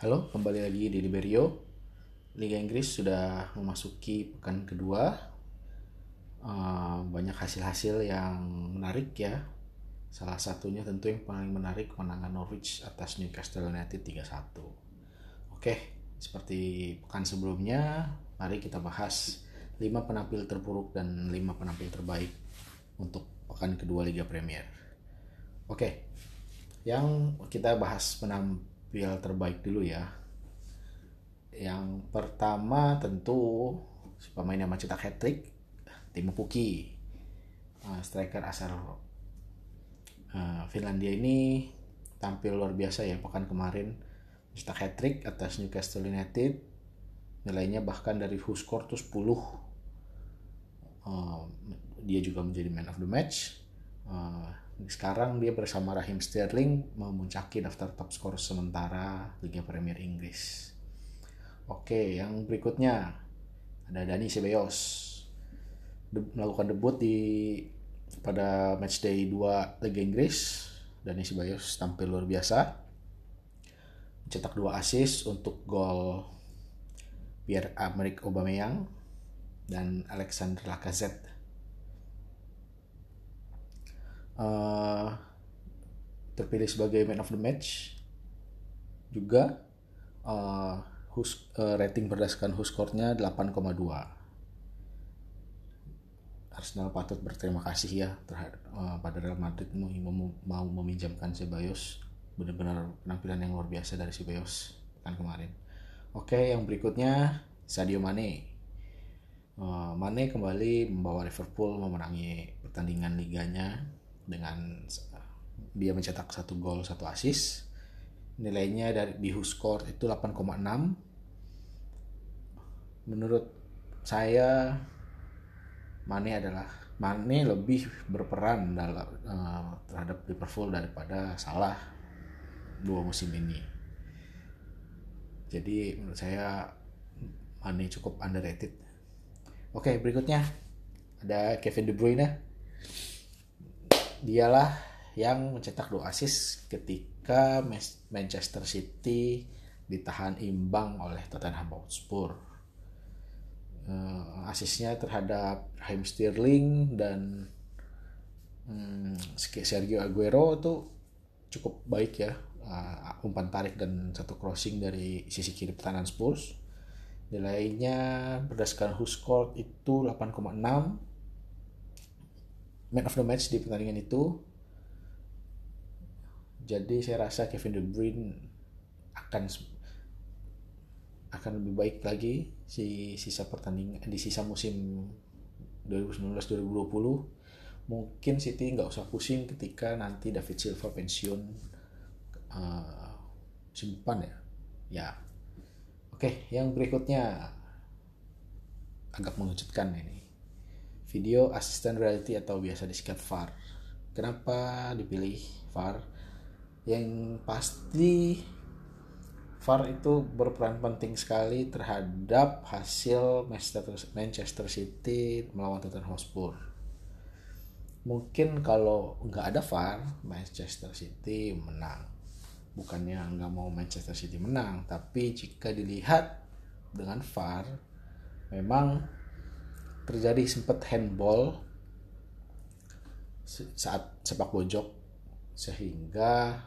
Halo, kembali lagi di Liberio. Liga Inggris sudah memasuki pekan kedua. Uh, banyak hasil-hasil yang menarik ya. Salah satunya tentu yang paling menarik kemenangan Norwich atas Newcastle United 3-1. Oke, seperti pekan sebelumnya, mari kita bahas 5 penampil terburuk dan 5 penampil terbaik untuk pekan kedua Liga Premier. Oke, yang kita bahas penampil tampil terbaik dulu ya. Yang pertama tentu pemain yang mencetak hat trick Timo Pukki. Uh, striker asal uh, Finlandia ini tampil luar biasa ya pekan kemarin mencetak hat trick atas Newcastle United. Nilainya bahkan dari who score tuh 10. Uh, dia juga menjadi man of the match. Sekarang dia bersama Raheem Sterling memuncaki daftar top skor sementara Liga Premier Inggris. Oke, yang berikutnya ada Dani Ceballos De melakukan debut di pada matchday 2 Liga Inggris. Dani Ceballos tampil luar biasa. Mencetak dua assist untuk gol Pierre Emerick Aubameyang dan Alexander Lacazette uh, terpilih sebagai man of the match juga uh, hus, uh, rating berdasarkan score-nya 8,2 Arsenal patut berterima kasih ya terhadap uh, pada Real Madrid mau, mau meminjamkan Ceballos benar-benar penampilan yang luar biasa dari Ceballos kan kemarin. Oke, yang berikutnya Sadio Mane. Mane kembali membawa Liverpool memenangi pertandingan liganya dengan dia mencetak satu gol satu assist. Nilainya dari di score itu 8,6 menurut saya Mane adalah Mane lebih berperan dalam uh, terhadap Liverpool daripada Salah dua musim ini. Jadi menurut saya Mane cukup underrated. Oke berikutnya ada Kevin De Bruyne dialah yang mencetak dua assist ketika Manchester City ditahan imbang oleh Tottenham Hotspur. Uh, asisnya terhadap Raheem Sterling dan um, Sergio Aguero itu cukup baik ya uh, umpan tarik dan satu crossing dari sisi kiri pertahanan Spurs nilainya berdasarkan who scored itu 8,6 man of the match di pertandingan itu. Jadi saya rasa Kevin De Bruyne akan akan lebih baik lagi si sisa pertandingan di sisa musim 2019-2020 mungkin City nggak usah pusing ketika nanti David Silva pensiun uh, simpan ya. Ya. Oke yang berikutnya. Agak mengejutkan ini video assistant reality atau biasa disingkat VAR. Kenapa dipilih VAR? Yang pasti VAR itu berperan penting sekali terhadap hasil Manchester City melawan Tottenham Hotspur. Mungkin kalau nggak ada VAR, Manchester City menang. Bukannya nggak mau Manchester City menang, tapi jika dilihat dengan VAR, memang terjadi sempat handball saat sepak pojok sehingga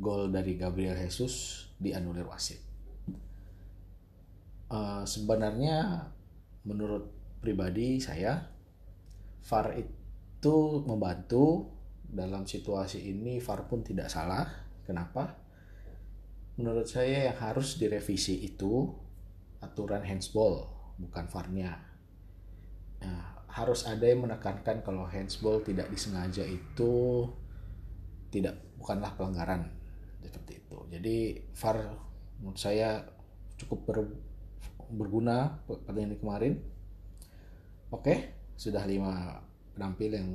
gol dari Gabriel Jesus dianulir wasit. Uh, sebenarnya menurut pribadi saya VAR itu membantu dalam situasi ini VAR pun tidak salah. Kenapa? Menurut saya yang harus direvisi itu aturan handsball bukan VAR-nya Nah, harus ada yang menekankan kalau handsball tidak disengaja itu tidak bukanlah pelanggaran seperti itu. Jadi VAR menurut saya cukup ber, berguna pada ini kemarin. Oke, sudah lima penampil yang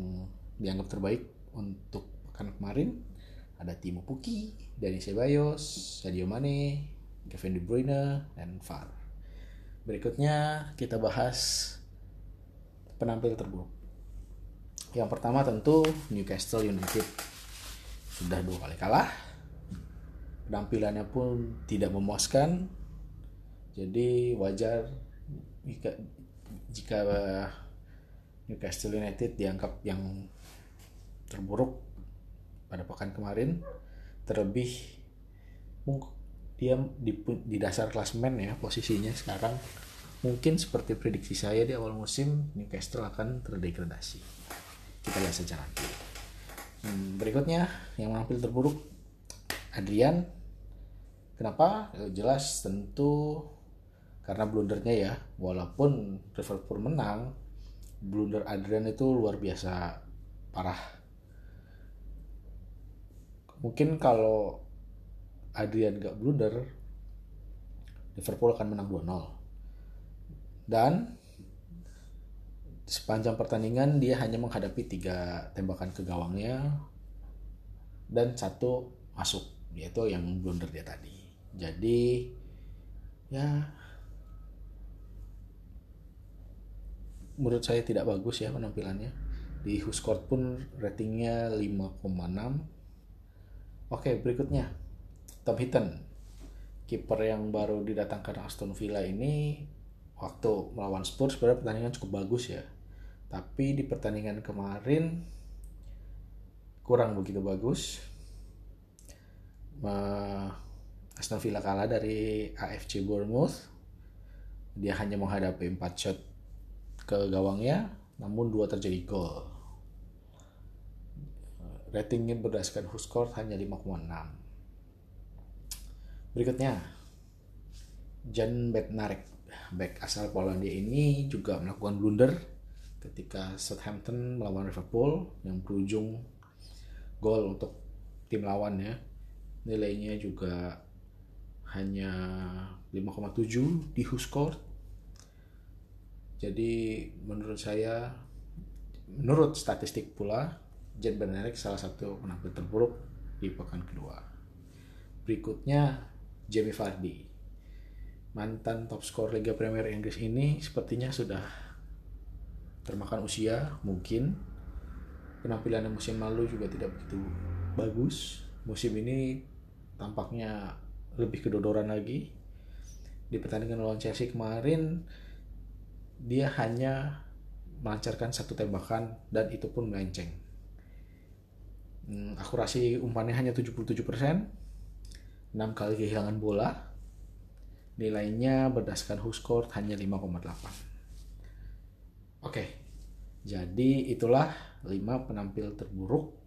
dianggap terbaik untuk pekan kemarin. Ada Timo Puki, Dani Ceballos, Sadio Mane, Kevin De Bruyne, dan VAR. Berikutnya kita bahas penampil terburuk. Yang pertama tentu Newcastle United sudah dua kali kalah. penampilannya pun tidak memuaskan jadi wajar jika jika Newcastle United dianggap yang terburuk pada pekan kemarin terlebih dia di, di dasar klasmen ya posisinya sekarang mungkin seperti prediksi saya di awal musim Newcastle akan terdegradasi. Kita lihat saja nanti hmm, berikutnya yang menampil terburuk Adrian. Kenapa? Jelas tentu karena blundernya ya. Walaupun Liverpool menang blunder Adrian itu luar biasa parah. Mungkin kalau Adrian gak blunder Liverpool akan menang 2-0 dan sepanjang pertandingan dia hanya menghadapi tiga tembakan ke gawangnya dan satu masuk yaitu yang blunder dia tadi. Jadi ya menurut saya tidak bagus ya penampilannya. Di Huskort pun ratingnya 5,6 oke berikutnya. Tom Hinton kiper yang baru didatangkan Aston Villa ini waktu melawan Spurs sebenarnya pertandingan cukup bagus ya tapi di pertandingan kemarin kurang begitu bagus Aston Villa kalah dari AFC Bournemouth dia hanya menghadapi 4 shot ke gawangnya, namun dua terjadi gol. Ratingnya berdasarkan score hanya 5,6. Berikutnya, Jan Bednarek, back asal Polandia ini juga melakukan blunder ketika Southampton melawan Liverpool yang berujung gol untuk tim lawan ya. Nilainya juga hanya 5,7 di Huskort jadi menurut saya, menurut statistik pula, Jen Benedict salah satu penampil terburuk di pekan kedua. Berikutnya Jamie Vardy. Mantan top skor Liga Premier Inggris ini sepertinya sudah termakan usia, mungkin. Penampilan musim lalu juga tidak begitu bagus. Musim ini tampaknya lebih kedodoran lagi. Di pertandingan lawan Chelsea kemarin, dia hanya melancarkan satu tembakan dan itu pun melenceng. Hmm, akurasi umpannya hanya 77%, 6 kali kehilangan bola, nilainya berdasarkan score hanya 5,8. Oke, jadi itulah 5 penampil terburuk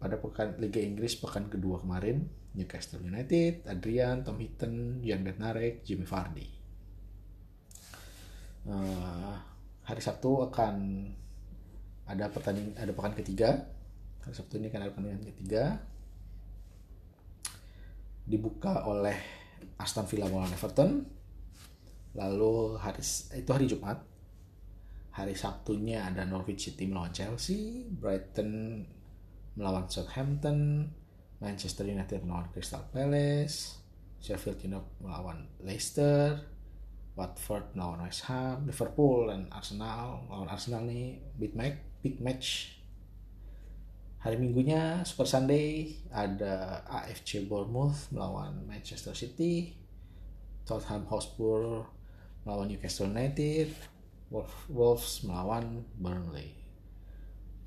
pada pekan Liga Inggris pekan kedua kemarin. Newcastle United, Adrian, Tom Hinton, Jan Bednarek, Jimmy Vardy uh, hari Sabtu akan ada pertandingan ada pekan ketiga hari Sabtu ini akan ada pertandingan ketiga dibuka oleh Aston Villa melawan Everton lalu hari itu hari Jumat hari Sabtunya ada Norwich City melawan Chelsea Brighton melawan Southampton Manchester United melawan Crystal Palace Sheffield United melawan Leicester Watford lawan West Ham, Liverpool dan Arsenal lawan Arsenal nih big match, big match. Hari Minggunya Super Sunday ada AFC Bournemouth melawan Manchester City, Tottenham Hotspur melawan Newcastle United, Wolves melawan Burnley.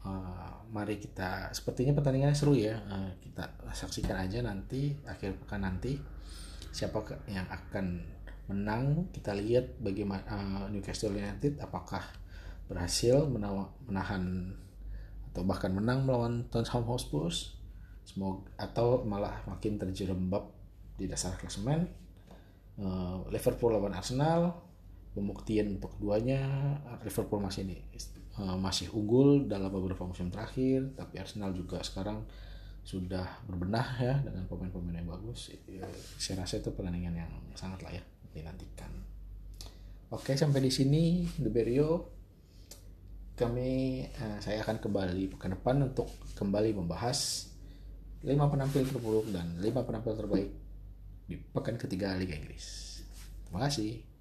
Uh, mari kita sepertinya pertandingannya seru ya uh, kita saksikan aja nanti akhir pekan nanti siapa yang akan menang kita lihat bagaimana uh, Newcastle United apakah berhasil menahan atau bahkan menang melawan Tottenham Hotspur. Semoga atau malah makin terjerembab di dasar klasemen. Uh, Liverpool lawan Arsenal. Pembuktian untuk keduanya Liverpool masih ini uh, masih unggul dalam beberapa musim terakhir. Tapi Arsenal juga sekarang sudah berbenah ya dengan pemain-pemain yang bagus. Saya rasa itu pertandingan yang sangat layak dinantikan. Oke, sampai di sini The Berio. Kami eh, saya akan kembali pekan depan untuk kembali membahas 5 penampil terburuk dan 5 penampil terbaik di pekan ketiga Liga Inggris. Terima kasih.